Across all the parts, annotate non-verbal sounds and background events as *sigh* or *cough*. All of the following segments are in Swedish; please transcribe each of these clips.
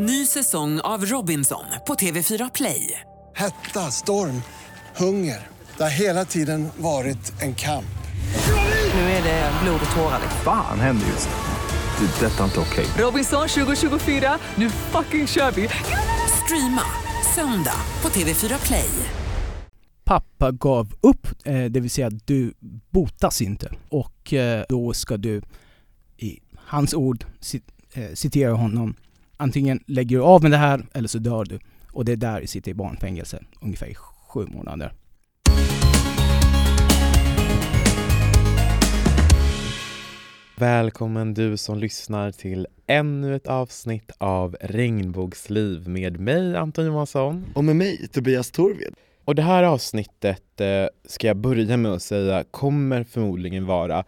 Ny säsong av Robinson på TV4 Play. Hetta, storm, hunger. Det har hela tiden varit en kamp. Nu är det blod och tårar. liksom. Fan händer just nu. Det. är Detta är inte okej. Robinson 2024, nu fucking kör vi! Streama söndag på TV4 Play. pappa gav upp, eh, det vill säga du botas inte. Och eh, då ska du, i hans ord, eh, citera honom, antingen lägger du av med det här eller så dör du. Och det är där du sitter i barnfängelse, ungefär i sju månader. Välkommen du som lyssnar till ännu ett avsnitt av Regnbågsliv med mig Anton Johansson. Och med mig, Tobias Torved. Och det här avsnittet eh, ska jag börja med att säga kommer förmodligen vara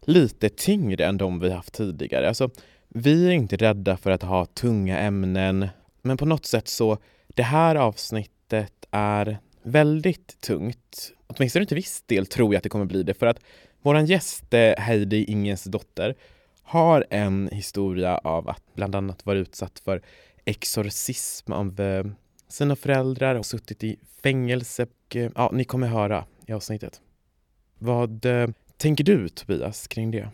lite tyngre än de vi haft tidigare. Alltså, vi är inte rädda för att ha tunga ämnen, men på något sätt så det här avsnittet är väldigt tungt. Åtminstone till viss del tror jag att det kommer bli det för att vår gäst Heidi Ingens dotter har en historia av att bland annat vara utsatt för exorcism av eh, sina föräldrar och suttit i fängelse. Och, eh, ja, ni kommer höra i avsnittet. Vad eh, tänker du Tobias kring det?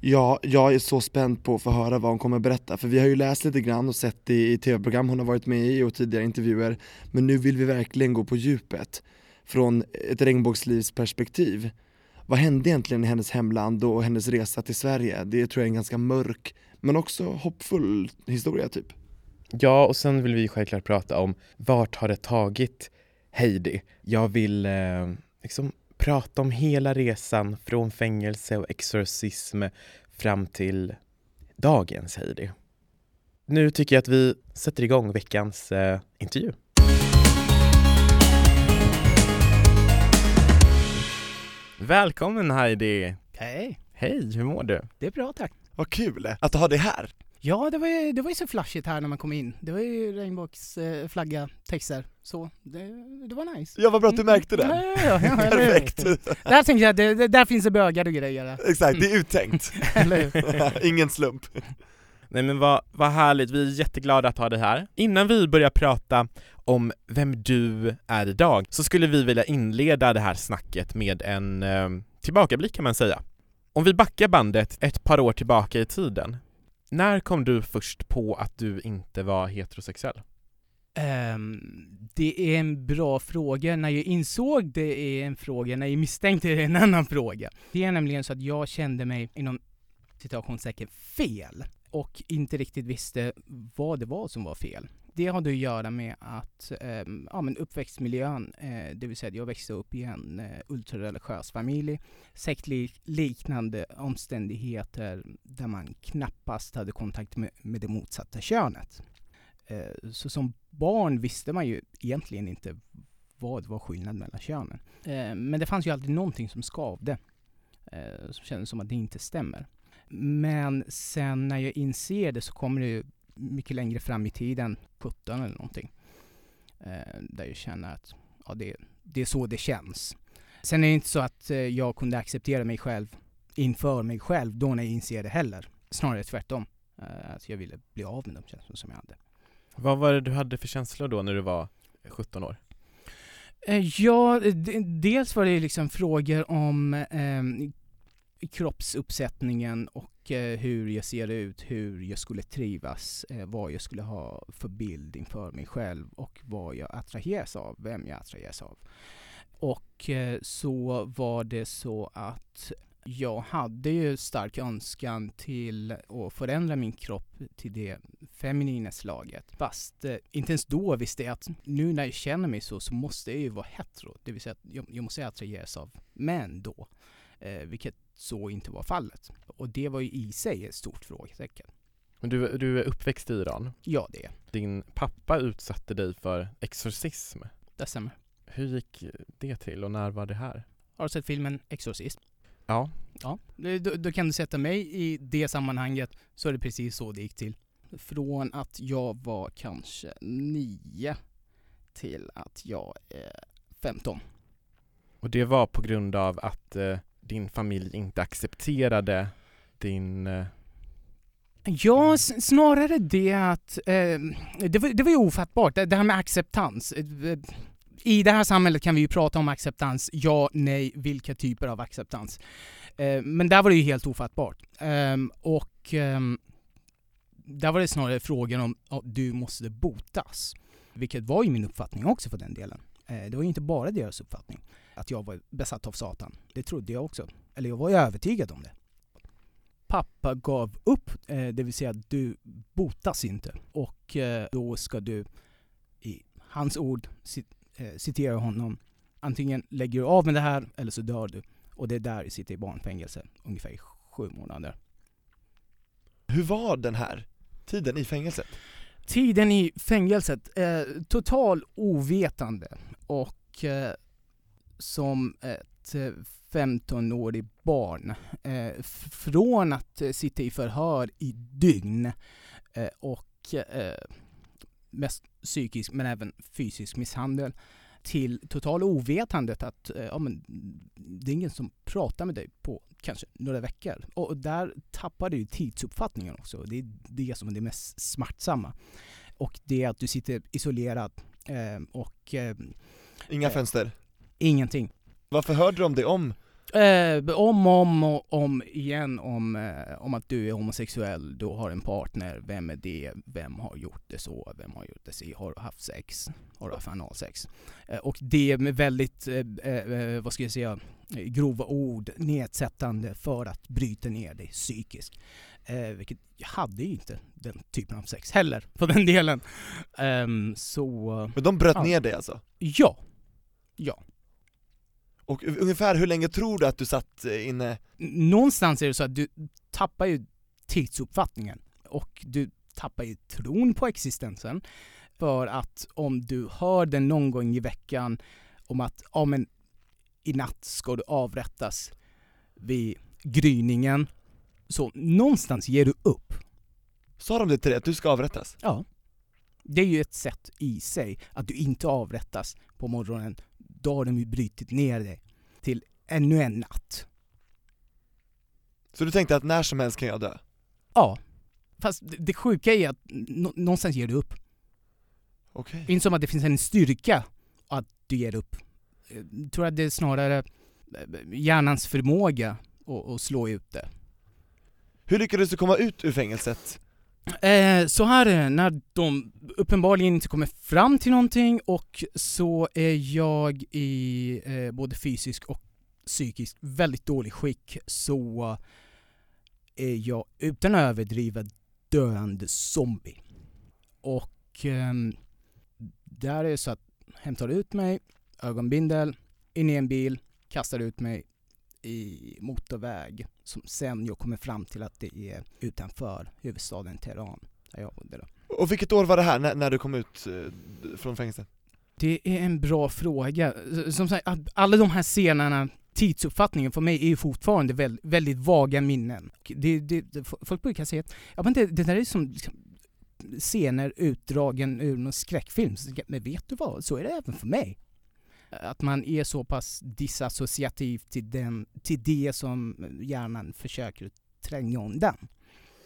Ja, jag är så spänd på att få höra vad hon kommer berätta, för vi har ju läst lite grann och sett det i tv-program hon har varit med i och tidigare intervjuer, men nu vill vi verkligen gå på djupet från ett regnbågslivsperspektiv. Vad hände egentligen i hennes hemland och hennes resa till Sverige? Det tror jag är en ganska mörk, men också hoppfull historia typ. Ja, och sen vill vi självklart prata om vart har det tagit Heidi? Jag vill eh, liksom prata om hela resan från fängelse och exorcism fram till dagens Heidi. Nu tycker jag att vi sätter igång veckans eh, intervju. Välkommen Heidi! Hej, Hej, hur mår du? det är bra tack. Vad kul att du har det här! Ja, det var ju, det var ju så flashigt här när man kom in. Det var ju regnbågsflagga, texter. Så, det, det var nice. Ja vad bra att du märkte det! Ja, ja, ja? Perfekt! Där tänkte jag, det, det, där finns det bögar och grejer. Exakt, det är uttänkt. *laughs* Eller hur? *laughs* Ingen slump. Nej men vad, vad härligt, vi är jätteglada att ha dig här. Innan vi börjar prata om vem du är idag så skulle vi vilja inleda det här snacket med en eh, tillbakablick kan man säga. Om vi backar bandet ett par år tillbaka i tiden. När kom du först på att du inte var heterosexuell? Um, det är en bra fråga. När jag insåg det är en fråga, när jag misstänkte det är en annan fråga. Det är nämligen så att jag kände mig inom citationstecken fel och inte riktigt visste vad det var som var fel. Det hade att göra med att um, ja, men uppväxtmiljön, eh, det vill säga att jag växte upp i en eh, ultrareligiös familj, sektliknande omständigheter där man knappast hade kontakt med, med det motsatta könet. Eh, Så som barn visste man ju egentligen inte vad var skillnaden mellan könen. Eh, Men det fanns ju alltid någonting som skavde. eh, Som kändes som att det inte stämmer. Men sen när jag inser det så kommer det ju mycket längre fram i tiden, 17 eller någonting. eh, Där jag känner att ja, det, det är så det känns. Sen är det inte så att eh, jag kunde acceptera mig själv inför mig själv då när jag inser det heller. Snarare tvärtom. Eh, Att jag ville bli av med de känslor som jag hade. Vad var det du hade för känslor då när du var 17 år? Eh, ja, dels var det liksom frågor om eh, kroppsuppsättningen och eh, hur jag ser ut, hur jag skulle trivas, eh, vad jag skulle ha för bild inför mig själv och vad jag attraheras av, vem jag attraheras av. Och eh, så var det så att jag hade ju stark önskan till att förändra min kropp till det feminina slaget. Fast eh, inte ens då visste jag att nu när jag känner mig så, så måste jag ju vara hetero. Det vill säga att jag, jag måste attraheras av män då. Eh, vilket så inte var fallet. Och det var ju i sig ett stort frågetecken. Men du, du är uppväxt i Iran. Ja, det, Din pappa utsatte dig för exorcism. det stämmer. Hur gick det till och när var det här? Har du sett filmen Exorcist? Ja, Ja, då, då kan du sätta mig i det sammanhanget så är det precis så det gick till. Från att jag var kanske nio till att jag är 15. och det var på grund av att eh, din familj inte accepterade din, eh, Ja, snarare det att eh, det, var, det var ju ofattbart, det, det här med acceptans. I det här samhället kan vi ju prata om acceptans, ja, nej, vilka typer av acceptans. Eh, men där var det ju helt ofattbart. Ehm, och ehm, där var det snarare frågan om att du måste botas. Vilket var ju min uppfattning också för den delen. Eh, det var ju inte bara deras uppfattning, att jag var besatt av Satan. Det trodde jag också. Eller jag var ju övertygad om det pappa gav upp, eh, det vill säga att du botas inte. Och eh, då ska du, i hans ord, eh, citera honom, antingen lägger du av med det här eller så dör du. Och det är där du sitter i barnfängelse, ungefär i sju månader. Hur var den här tiden i fängelset? Tiden i fängelset, eh, total ovetande och eh, som ett eh, 15-årig barn. Eh, från att eh, sitta i förhör i dygn eh, och eh, mest psykisk men även fysisk misshandel till total ovetandet att eh, ja, men, det är ingen som pratar med dig på kanske några veckor. Och där tappar du tidsuppfattningen också. Det är det som är det mest smärtsamma. Och det är att du sitter isolerad eh, och eh, Inga Eh. fönster? ingenting. Varför hörde de det om? Eh, om och om och om igen om, eh, om att du är homosexuell, du har en partner, vem är det, vem har gjort det så, vem har gjort det så, har du haft sex, har du haft analsex? Eh, och det med väldigt, eh, eh, vad ska jag säga, eh, grova ord, nedsättande för att bryta ner dig psykiskt. Eh, vilket jag hade ju inte den typen av sex heller, på den delen. Ehm, så, Men de bröt Ja. ner dig alltså? ja. Ja. Och ungefär hur länge tror du att du satt eh, inne? någonstans är det så att du tappar ju tidsuppfattningen och du tappar ju tron på existensen. För att om du hör den någon gång i veckan om att ja, men i natt ska du avrättas vid gryningen. Så någonstans ger du upp. Sa de det till dig, att du ska avrättas? Ja. Det är ju ett sätt i sig att du inte avrättas på morgonen. Då har de ju brutit ner dig till ännu en natt. Så du tänkte att när som helst kan jag dö? Ja. Fast det, det sjuka är att nå- någonstans ger du upp. Okej. Det är inte som att det finns en styrka att du ger upp. Jag tror att det är snarare eh, hjärnans förmåga att, att slå ut det. Hur lyckades du komma ut ur fängelset? Eh, så här är det, när de uppenbarligen inte kommer fram till någonting och så är jag i eh, både fysisk och psykisk väldigt dålig skick så är jag utan att överdriva döende zombie. Och eh, där är det så att hämtar ut mig, ögonbindel, in i en bil, kastar ut mig i motorväg som sen jag kommer fram till att det är utanför huvudstaden Teheran där jag bodde då. Och vilket år var det här, när, när du kom ut eh, från fängelset? Det är en bra fråga. Som sagt, alla de här scenerna, tidsuppfattningen för mig är ju fortfarande väldigt, väldigt vaga minnen. Det, det, det, folk brukar säga att ja, men det, det där är som scener utdragen ur någon skräckfilm. Men vet du vad, så är det även för mig. Att man är så pass disassociativ till, den, till det som hjärnan försöker tränga undan.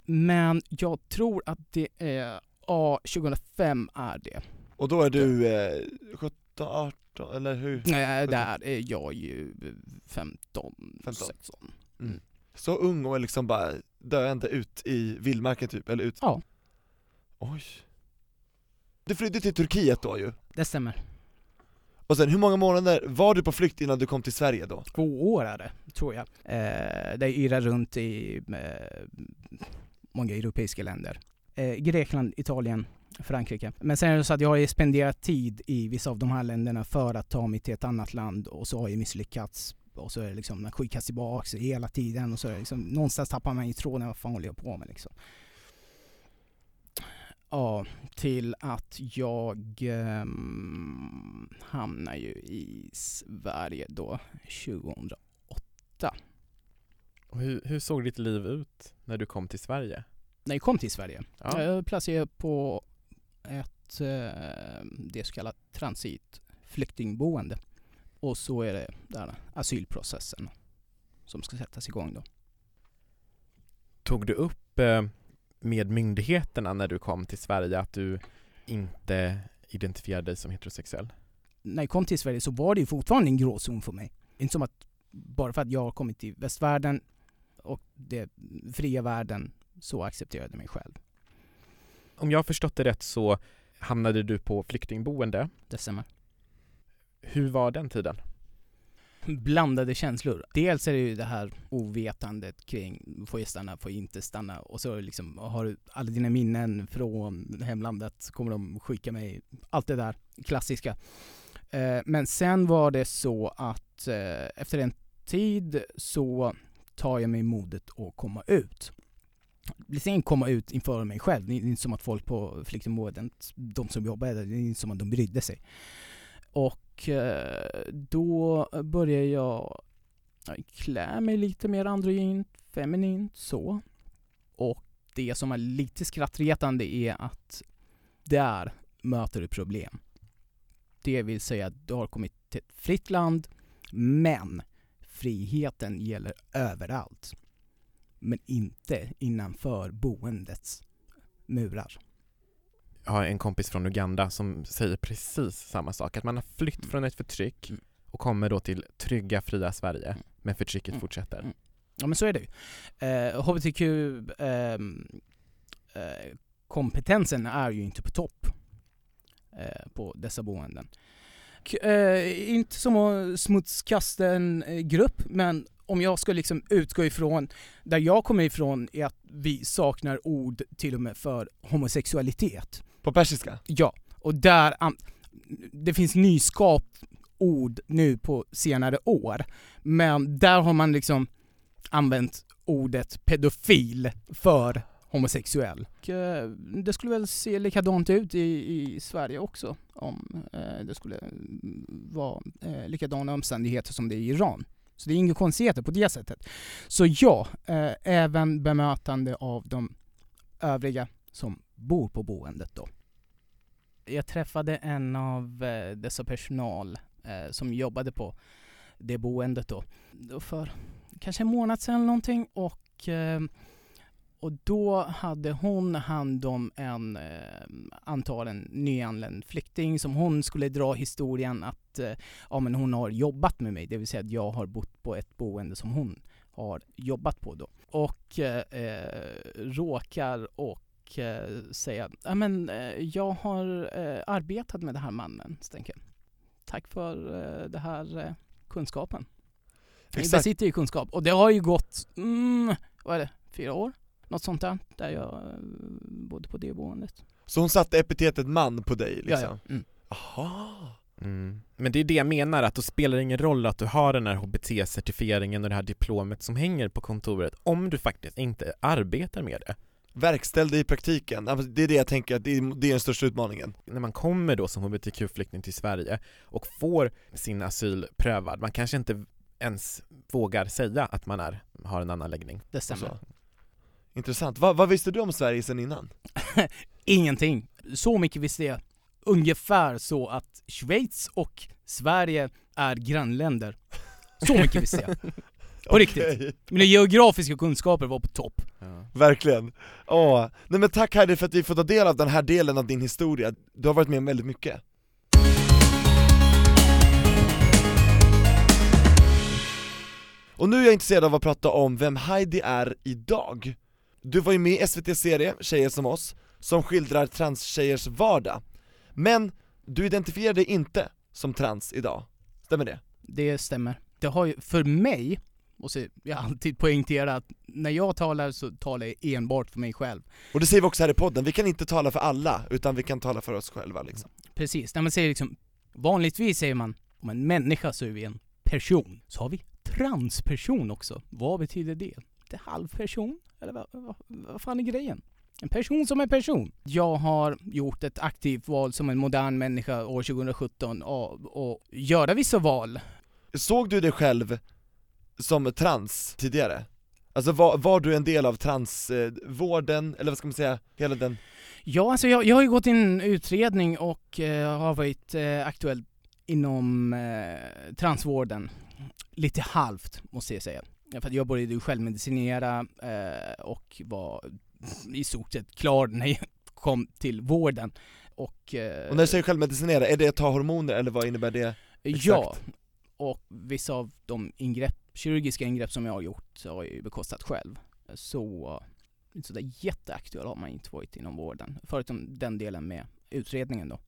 Men jag tror att det är, ja, 2005 är det. Och då är du eh, 17, 18 eller hur? Nej, där är jag ju 15, 15. 16. Så ung och liksom bara döende ut i vildmarken typ, eller ut? Ja. Oj. Du flydde till Turkiet då ju, Det stämmer och sen hur många månader var du på flykt innan du kom till Sverige då? Två år är det, tror jag. Eh, det yrar runt i eh, många europeiska länder. Eh, Grekland, Italien, Frankrike. Men sen är det så att jag har spenderat tid i vissa av de här länderna för att ta mig till ett annat land och så har jag misslyckats. Och så är det liksom, man skickas tillbaks hela tiden och så är det liksom, någonstans tappar man ju tråden, vad fan håller jag på med liksom. Ja, till att jag ehm, hamnar ju i Sverige då 2008. Och hur, hur såg ditt liv ut när du kom till Sverige? När jag kom till Sverige. Ja. Jag placerade på ett, eh, det så kallat transitflyktingboende. Och så är det där asylprocessen som ska sättas igång då. Tog du upp eh, med myndigheterna när du kom till Sverige att du inte identifierade dig som heterosexuell? När jag kom till Sverige så var det ju fortfarande en gråzon för mig. Inte som att bara för att jag har kommit till västvärlden och den fria världen så accepterade jag mig själv. Om jag har förstått det rätt så hamnade du på flyktingboende. Det stämmer. Hur var den tiden? Blandade känslor. Dels är det ju det här ovetandet kring får jag stanna, får jag inte stanna och så liksom har du alla dina minnen från hemlandet, kommer de skicka mig, allt det där klassiska. Eh, men sen var det så att eh, efter en tid så tar jag mig modet att komma ut. Det är inte komma ut inför mig själv, det är inte som att folk på flyktingboendet, de som jobbar där, det är inte som att de brydde sig. Och Eh, då började jag klä mig lite mer androgynt, feminint så. Och det som är lite skrattretande är att där möter du problem. Det vill säga att du har kommit till ett fritt land, men friheten gäller överallt. Men inte innanför boendets murar jag har en kompis från Uganda som säger precis samma sak, att man har flytt Mm. från ett förtryck Mm. och kommer då till trygga, fria Sverige, Mm. men förtrycket fortsätter. Ja men så är det ju. Eh, HBTQ ehm, eh, kompetensen är ju inte på topp eh, på dessa boenden. K- eh, inte som att smutskasta en eh, grupp, men om jag ska liksom utgå ifrån där jag kommer ifrån är att vi saknar ord till och med för homosexualitet. På persiska? Ja, och där, det finns nyskapt ord nu på senare år, men där har man liksom använt ordet pedofil för homosexuell. Och, eh, det skulle väl se likadant ut i, i Sverige också om eh, det skulle vara eh, likadana omständigheter som det är i Iran. Så det är inga konstigheter på det sättet. Så ja, eh, även bemötande av de övriga som bor på boendet då. Jag träffade en av eh, dessa personal eh, som jobbade på det boendet då, för kanske en månad sedan eller någonting och, eh, och då hade hon hand om en eh, antagligen nyanländ flykting som hon skulle dra historien att ja, men hon har jobbat med mig, det vill säga att jag har bott på ett boende som hon har jobbat på då. Och eh, råkar och eh, säga, ja men eh, jag har eh, arbetat med den här mannen, jag. Tack för eh, det här eh, kunskapen. Vi Exakt. besitter ju kunskap och det har ju gått, mm, vad är det, fyra år? Något sånt där, där jag eh, bodde på det boendet. Så hon satte epitetet man på dig liksom? Ja, ja. Mm. Aha. Mm. Men det är det jag menar, att då spelar det ingen roll att du har den här HBT-certifieringen och det här diplomet som hänger på kontoret om du faktiskt inte arbetar med det. Verkställ det i praktiken, det är det jag tänker, att det är, den största utmaningen När man kommer då som HBTQ-flykting till Sverige och får sin asyl prövad, man kanske inte ens vågar säga att man är, har en annan läggning. Det stämmer. Intressant, Va, vad visste du om Sverige sen innan? *laughs* Ingenting. Så mycket visste jag. Ungefär så att Schweiz och Sverige är grannländer. Så mycket visste jag. *laughs* På riktigt. Mina geografiska kunskaper var på topp. Verkligen. Åh, nej men tack Heidi för att vi får ta del av den här delen av din historia, du har varit med om väldigt mycket Och nu är jag intresserad av att prata om vem Heidi är idag Du var ju med i SVT's serie Tjejer som oss, som skildrar transtjejers vardag Men du identifierar dig inte som trans idag, stämmer det? Det stämmer. Det har ju, för mig, och så jag har alltid poängterat att när jag talar så talar jag enbart för mig själv. Och det säger vi också här i podden, vi kan inte tala för alla, utan vi kan tala för oss själva liksom Precis, när man säger liksom, vanligtvis säger man om en människa så är vi en person. Så har vi transperson också. Vad betyder det? Det är halvperson? Eller vad, vad, vad fan är grejen? En person som en person. Jag har gjort ett aktivt val som en modern människa år 2017 och, och göra vissa val. Såg du dig själv som trans tidigare? Alltså var, var du en del av transvården, eller vad ska man säga, hela den? Ja, alltså jag, jag har ju gått en utredning och eh, har varit eh, aktuell inom eh, transvården. Lite halvt, måste jag säga. För att jag började ju självmedicinera eh, och var i stort sett klar när jag kom till vården. Och, eh, Och när du säger självmedicinera, är det att ta hormoner eller vad innebär det? Ja, och vissa av de ingrepp, kirurgiska ingrepp som jag har gjort så har jag ju bekostat själv. Så, inte sådär jätteaktuell har man inte varit inom vården, förutom den delen med utredningen då.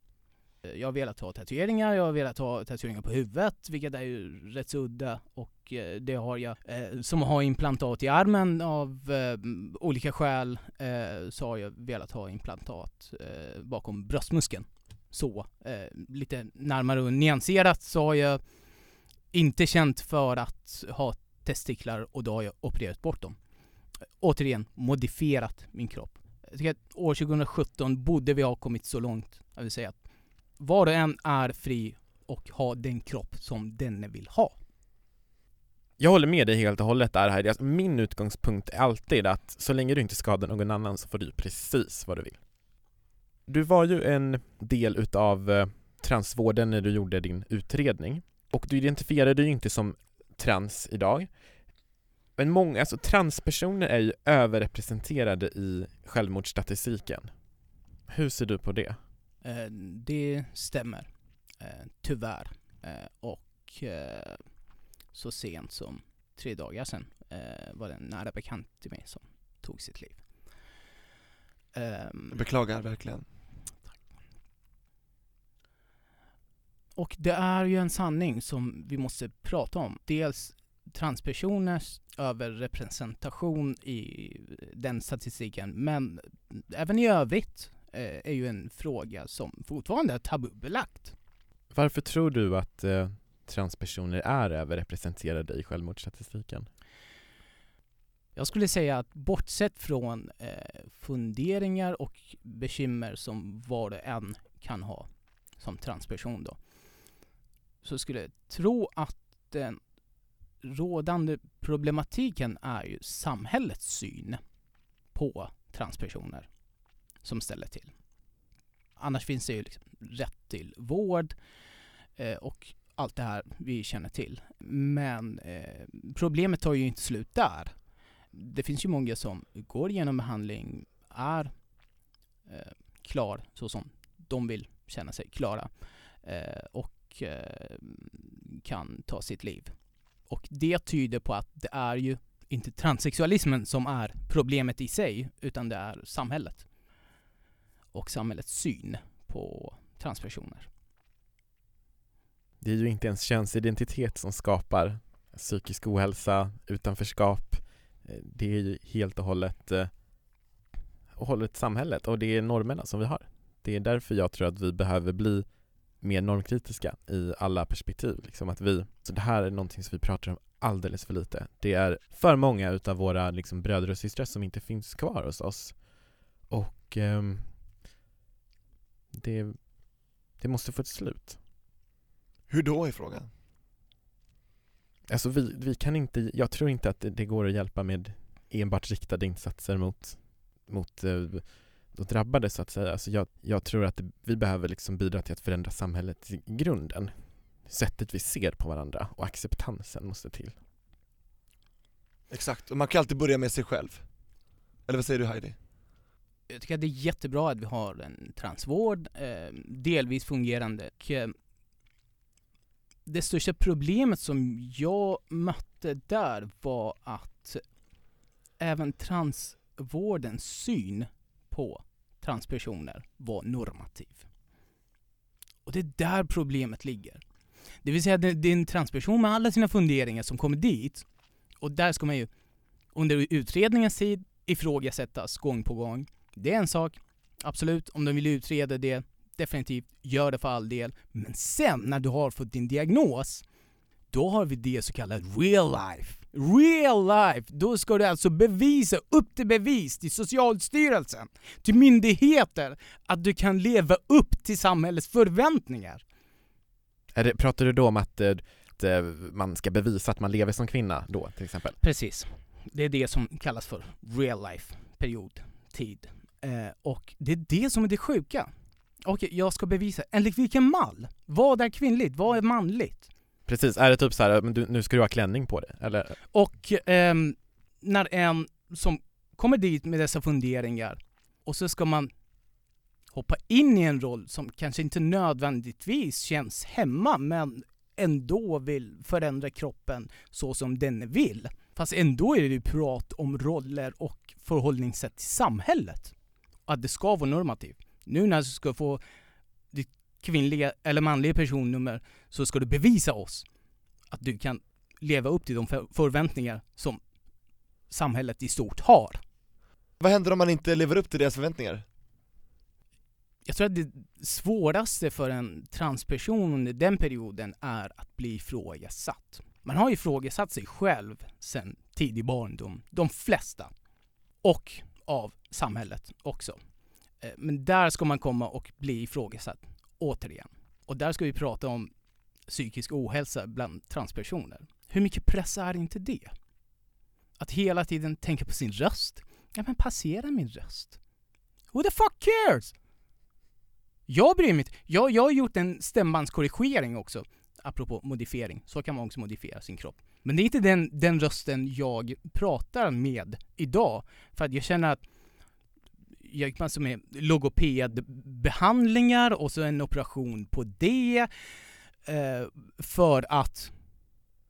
Eh, jag har velat ha tatueringar, jag har velat ha tatueringar på huvudet, vilket är ju rätt så udda och eh, det har jag. Eh, som har implantat i armen av eh, olika skäl eh, så har jag velat ha implantat eh, bakom bröstmuskeln. Så, lite närmare och nyanserat så har jag inte känt för att ha testiklar och då har jag opererat bort dem. Återigen, modifierat min kropp. Jag tycker att år 2017 borde vi ha kommit så långt, jag vill säga att var och en är fri och har den kropp som denne vill ha. Jag håller med dig helt och hållet där Heidi. Alltså, min utgångspunkt är alltid att så länge du inte skadar någon annan så får du precis vad du vill. Du var ju en del utav eh, transvården när du gjorde din utredning och du identifierade dig inte som trans idag. Men många, alltså transpersoner är ju överrepresenterade i självmordsstatistiken. Hur ser du på det? Eh, det stämmer, eh, tyvärr. Eh, och eh, så sent som tre dagar sedan eh, var det en nära bekant till mig som tog sitt liv. Ehm, Jag beklagar verkligen. Och det är ju en sanning som vi måste prata om. Dels transpersoners överrepresentation i den statistiken, men även i övrigt eh, är ju en fråga som fortfarande är tabubelagt. Varför tror du att eh, transpersoner är överrepresenterade i självmordsstatistiken? Jag skulle säga att bortsett från eh, funderingar och bekymmer som var och en kan ha som transperson då, så skulle jag tro att den rådande problematiken är ju samhällets syn på transpersoner som ställer till. Annars finns det ju liksom rätt till vård eh, och allt det här vi känner till. Men eh, problemet tar ju inte slut där. Det finns ju många som går igenom behandling, är eh, klar så som de vill känna sig klara eh, och och eh, kan ta sitt liv. Och det tyder på att det är ju inte transsexualismen som är problemet i sig, utan det är samhället. Och samhällets syn på transpersoner. Det är ju inte ens könsidentitet som skapar psykisk ohälsa, utanförskap. Eh, det är ju helt och hållet, eh, och hållet samhället och det är normerna som vi har. Det är därför jag tror att vi behöver bli mer normkritiska i alla perspektiv. Liksom att vi, så det här är någonting som vi pratar om alldeles för lite. Det är för många utav våra liksom, bröder och systrar som inte finns kvar hos oss. Och ehm, det, det måste få ett slut. Hur då är frågan? Alltså vi, vi kan inte, jag tror inte att det, det går att hjälpa med enbart riktade insatser mot, mot eh, de drabbade så att säga. Alltså jag, jag tror att vi behöver liksom bidra till att förändra samhället i grunden. Sättet vi ser på varandra och acceptansen måste till. Exakt, och man kan alltid börja med sig själv. Eller vad säger du Heidi? Jag tycker att det är jättebra att vi har en transvård, eh, delvis fungerande. Och, eh, det största problemet som jag mötte där var att även transvårdens syn på transpersoner var normativ. Och det är där problemet ligger. Det vill säga, det är en transperson med alla sina funderingar som kommer dit, och där ska man ju under utredningens tid ifrågasättas gång på gång. Det är en sak, absolut, om de vill utreda det, definitivt, gör det för all del. Men sen när du har fått din diagnos, då har vi det så kallade real life. Real life! Då ska du alltså bevisa, upp till bevis till Socialstyrelsen, till myndigheter, att du kan leva upp till samhällets förväntningar. Det, pratar du då om att, eh, att eh, man ska bevisa att man lever som kvinna då till exempel? Precis. Det är det som kallas för real life, period, tid. Eh, och det är det som är det sjuka. Okej, jag ska bevisa, enligt vilken mall? Vad är kvinnligt? Vad är manligt? Precis, är det typ så här, men du, nu ska du ha klänning på dig? Eller? Och ehm, när en som kommer dit med dessa funderingar och så ska man hoppa in i en roll som kanske inte nödvändigtvis känns hemma men ändå vill förändra kroppen så som den vill. Fast ändå är det ju prat om roller och förhållningssätt till samhället. Att det ska vara normativt. Nu när du ska få kvinnliga eller manliga personnummer så ska du bevisa oss att du kan leva upp till de för- förväntningar som samhället i stort har. Vad händer om man inte lever upp till deras förväntningar? Jag tror att det svåraste för en transperson under den perioden är att bli ifrågasatt. Man har ifrågasatt sig själv sedan tidig barndom, de flesta. Och av samhället också. Eh, Men där ska man komma och bli ifrågasatt, återigen. Och där ska vi prata om psykisk ohälsa bland transpersoner. Hur mycket press är inte det? Att hela tiden tänka på sin röst. Ja men passera min röst. Who the fuck cares? Jag bryr mig inte. Jag, jag har gjort en stämbandskorrigering också. Apropå modifiering. Så kan man också modifiera sin kropp. Men det är inte den, den rösten jag pratar med idag. För att jag känner att jag gick massor med logopedbehandlingar och så en operation på det. Eh, för att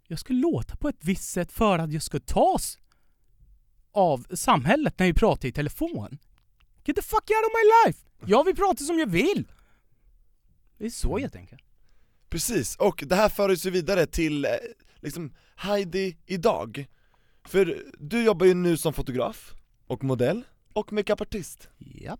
jag skulle låta på ett visst sätt för att jag ska tas av samhället när vi pratar i telefon. Get the fuck out of my life! Jag vill prata som jag vill! Det är så helt enkelt. Precis, och det här för oss ju vidare till eh, liksom Heidi idag. För du jobbar ju nu som fotograf, och modell, och makeupartist. Ja.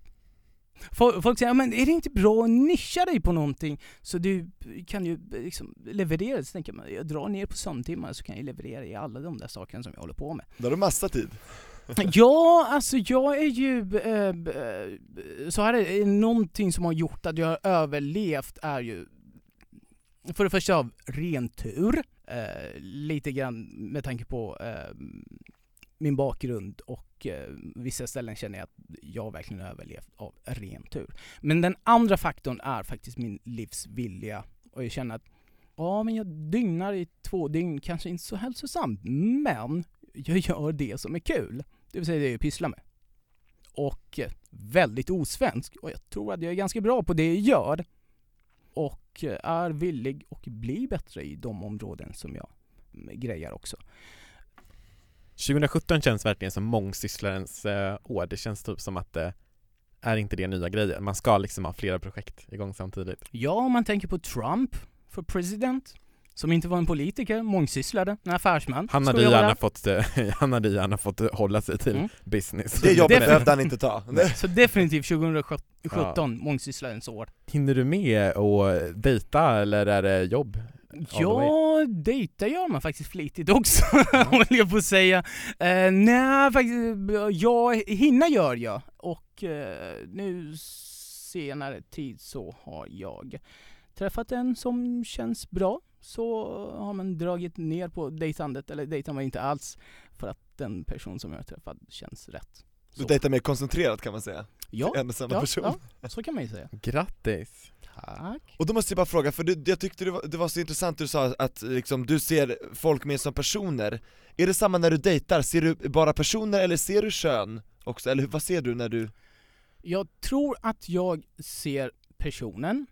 Fol- Folk säger, "Ja, men är det inte bra att nischa dig på någonting så du kan ju liksom leverera? Så tänker man, jag drar ner på sömntimmar så kan jag leverera i alla de där sakerna som jag håller på med. Då har du massa tid. *laughs* Ja, alltså jag är ju... Eh, så här är någonting som har gjort att jag har överlevt är ju för det första av ren tur, eh, lite grann med tanke på eh, min bakgrund och eh, vissa ställen känner jag att jag verkligen överlevt av ren tur. Men den andra faktorn är faktiskt min livsvilja och jag känner att ja, men jag dygnar i två dygn, kanske inte så hälsosamt, men jag gör det som är kul. Det vill säga det jag pysslar med. Och eh, väldigt osvensk. Och jag tror att jag är ganska bra på det jag gör. Och eh, är villig och blir bättre i de områden som jag mm, grejar också. 2017 känns verkligen som mångsysslarens eh, år. Det känns typ som att det är inte det nya grejen. Man ska liksom ha flera projekt igång samtidigt. Ja, om man tänker på Trump för president. Som inte var en politiker, mångsysslare, en affärsman. *laughs* Han hade, gärna fått, eh, han hade gärna fått hålla sig till Mm. business. Det jobbet behövde han inte ta. *laughs* Så definitivt 2017, mångsysslarens år. Hinner du med att dejta eller är det jobb? Ja, dejta gör man faktiskt flitigt också, *laughs* håller jag på att säga. Eh, nej, faktiskt, ja, hinna gör jag. Och eh, nu senare tid så har jag träffat en som känns bra. Så har man dragit ner på dejtandet, eller dejtar man inte alls, för att den person som jag har träffat känns rätt. Du Så. dejtar mer koncentrerat kan man säga, Ja, en och samma ja, person. ja, så kan man ju säga. Grattis! Tack. Och då måste jag bara fråga, för du, jag tyckte det var, det var så intressant du sa att liksom, du ser folk mer som personer Är det samma när du dejtar? Ser du bara personer eller ser du kön också? Eller vad ser du när du... Jag tror att jag ser personen.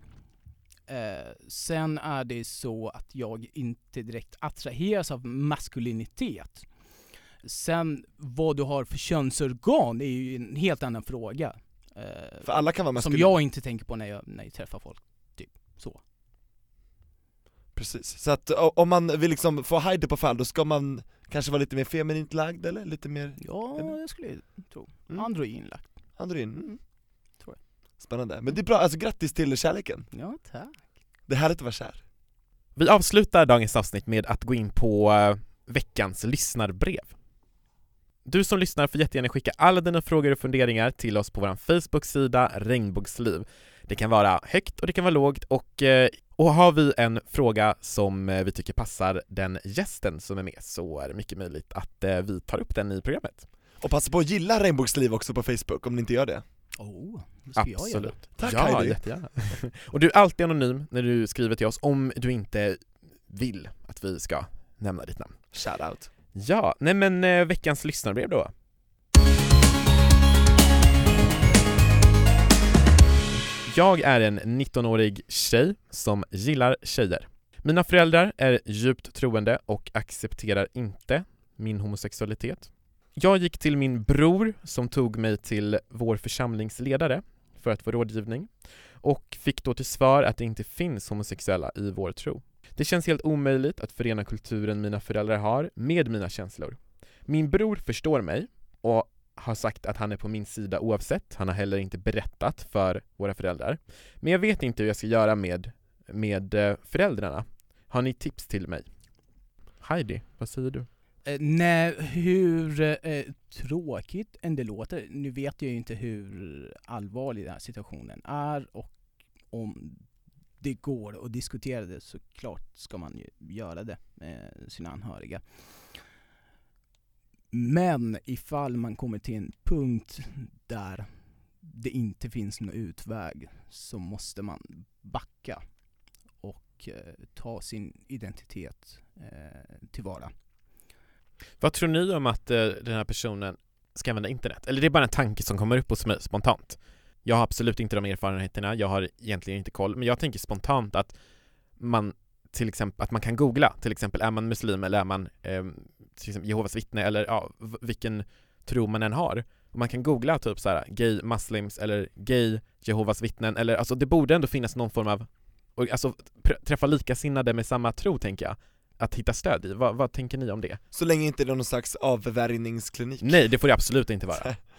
Eh, sen är det så att jag inte direkt attraheras av maskulinitet. Sen vad du har för könsorgan är ju en helt annan fråga. Eh, För alla kan vara som maskulina jag inte tänker på när jag, när jag träffar folk. Typ så. Precis, så att om man vill liksom få Heidi på fall, då ska man kanske vara lite mer feminint lagd eller? Lite mer Ja, Eller? jag skulle tro. Mm. Androinlagt. androgyn? Mm. Tror Spännande, men det är bra, alltså grattis till kärleken, Ja, tack. det är härligt att vara kär Vi avslutar dagens avsnitt med att gå in på eh, veckans lyssnarbrev. Du som lyssnar får jättegärna skicka alla dina frågor och funderingar till oss på vår Facebook-sida Regnbågsliv. Det kan vara högt och det kan vara lågt och, eh, och har vi en fråga som eh, vi tycker passar den gästen som är med så är det mycket möjligt att eh, vi tar upp den i programmet. Och passa på att gilla Regnbågsliv också på Facebook om ni inte gör det Oh, det ska jag göra. Absolut. Tack, ja, Heidi. jättegärna. *laughs* och du är alltid anonym när du skriver till oss om du inte vill att vi ska nämna ditt namn. Shoutout Ja, nej men eh, veckans lyssnarbrev då. Jag är en 19-årig tjej som gillar tjejer. Mina föräldrar är djupt troende och accepterar inte min homosexualitet. Jag gick till min bror som tog mig till vår församlingsledare för att få rådgivning och fick då till svar att det inte finns homosexuella i vår tro. Det känns helt omöjligt att förena kulturen mina föräldrar har med mina känslor. Min bror förstår mig och har sagt att han är på min sida oavsett. Han har heller inte berättat för våra föräldrar. Men jag vet inte hur jag ska göra med, med eh, föräldrarna. Har ni tips till mig? Heidi, vad säger du? Eh, nej, hur eh, tråkigt än det låter, nu vet jag ju inte hur allvarlig den här situationen är och om det går att diskutera det såklart ska man ju göra det med sina anhöriga. Men ifall man kommer till en punkt där det inte finns någon utväg så måste man backa och eh, ta sin identitet eh, tillvara. Vad tror ni om att eh, den här personen ska använda internet? Eller det är bara en tanke som kommer upp hos mig spontant. Jag har absolut inte de erfarenheterna, jag har egentligen inte koll, men jag tänker spontant att man till exempel, att man kan googla, till exempel är man muslim eller är man eh, till exempel Jehovas vittne eller ja, vilken tro man än har. Och man kan googla typ så här gay muslims eller gay Jehovas vittnen eller alltså det borde ändå finnas någon form av, och, alltså träffa likasinnade med samma tro tänker jag, att hitta stöd i. Vad, vad tänker ni om det? Så länge inte det är någon slags avvärjningsklinik Nej, det får det absolut inte vara. *laughs*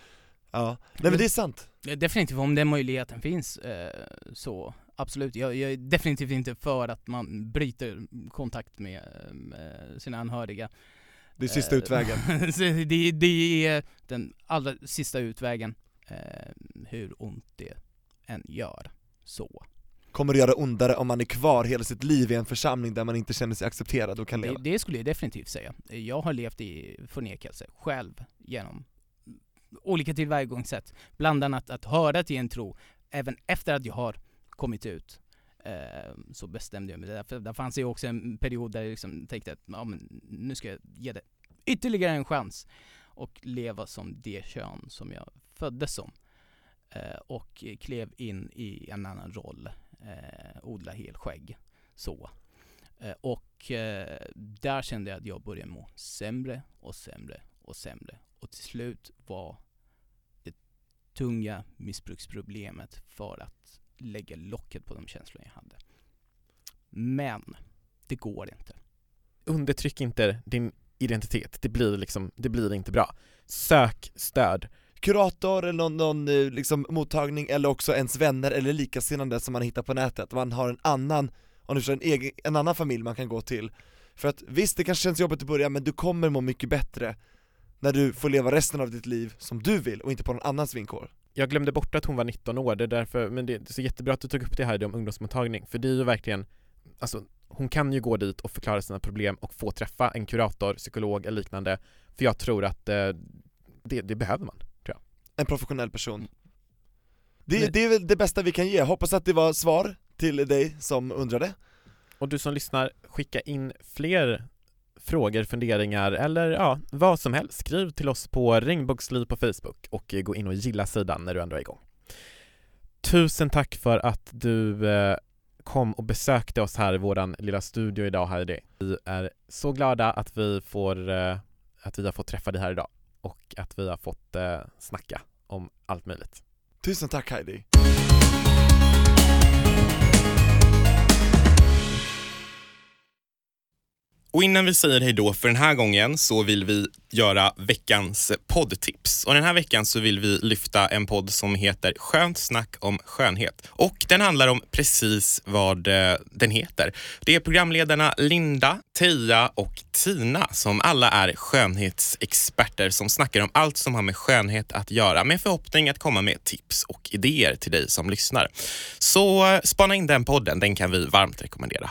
Ja, nej men det är sant Definitivt om den möjligheten finns eh, så absolut. Jag, jag är definitivt inte för att man bryter kontakt med, med sina anhöriga. Det är sista Eh, utvägen *laughs* så det, det är den allra sista utvägen, eh, hur ont det än gör. Så. Kommer att göra ondare om man är kvar hela sitt liv i en församling där man inte känner sig accepterad och kan Det, leva det skulle jag definitivt säga. Jag har levt i förnekelse själv genom olika tillvägagångssätt. Bland annat att höra till en tro, även efter att jag har kommit ut. Eh, så bestämde jag mig. Därför, där fanns det ju också en period där jag liksom tänkte att ja, men nu ska jag ge det ytterligare en chans och leva som det kön som jag föddes som. Eh, och klev in i en annan roll, eh, odla helskägg. Så. Eh, och eh, där kände jag att jag började må sämre och sämre och sämre. Och till slut var tunga missbruksproblemet för att lägga locket på de känslor jag hade. Men det går inte. Undertryck inte din identitet, det blir liksom, det blir inte bra. Sök stöd. Kurator eller någon, någon eh, liksom, mottagning eller också ens vänner eller likasinnade som man hittar på nätet, man har en annan, om du förstår, en, egen, en annan familj man kan gå till För att visst, det kanske känns jobbigt i början men du kommer må mycket bättre när du får leva resten av ditt liv som du vill och inte på någon annans villkor. Jag glömde bort att hon var 19 år, det är därför, men det är så jättebra att du tog upp det här om ungdomsmottagning, för det är ju verkligen, alltså hon kan ju gå dit och förklara sina problem och få träffa en kurator, psykolog eller liknande, för jag tror att eh, det, det behöver man. En professionell person. Det, Men- det är väl det bästa vi kan ge, hoppas att det var svar till dig som undrade. Och du som lyssnar, skicka in fler frågor, funderingar eller ja, vad som helst. Skriv till oss på Regnbågsliv på Facebook och eh, gå in och gilla sidan när du ändå är igång. Tusen tack för att du eh, kom och besökte oss här i våran lilla studio idag Heidi. Vi är så glada att vi får, eh, att vi har fått träffa dig här idag och att vi har fått eh, snacka om allt möjligt. Tusen tack Heidi Och innan vi säger hej då för den här gången så vill vi göra veckans poddtips. Och den här veckan så vill vi lyfta en podd som heter Skönt snack om skönhet. Och den handlar om precis vad eh, den heter. Det är programledarna Linda, Teija och Tina som alla är skönhetsexperter som snackar om allt som har med skönhet att göra med förhoppning att komma med tips och idéer till dig som lyssnar. Så eh, spana in den podden, den kan vi varmt rekommendera.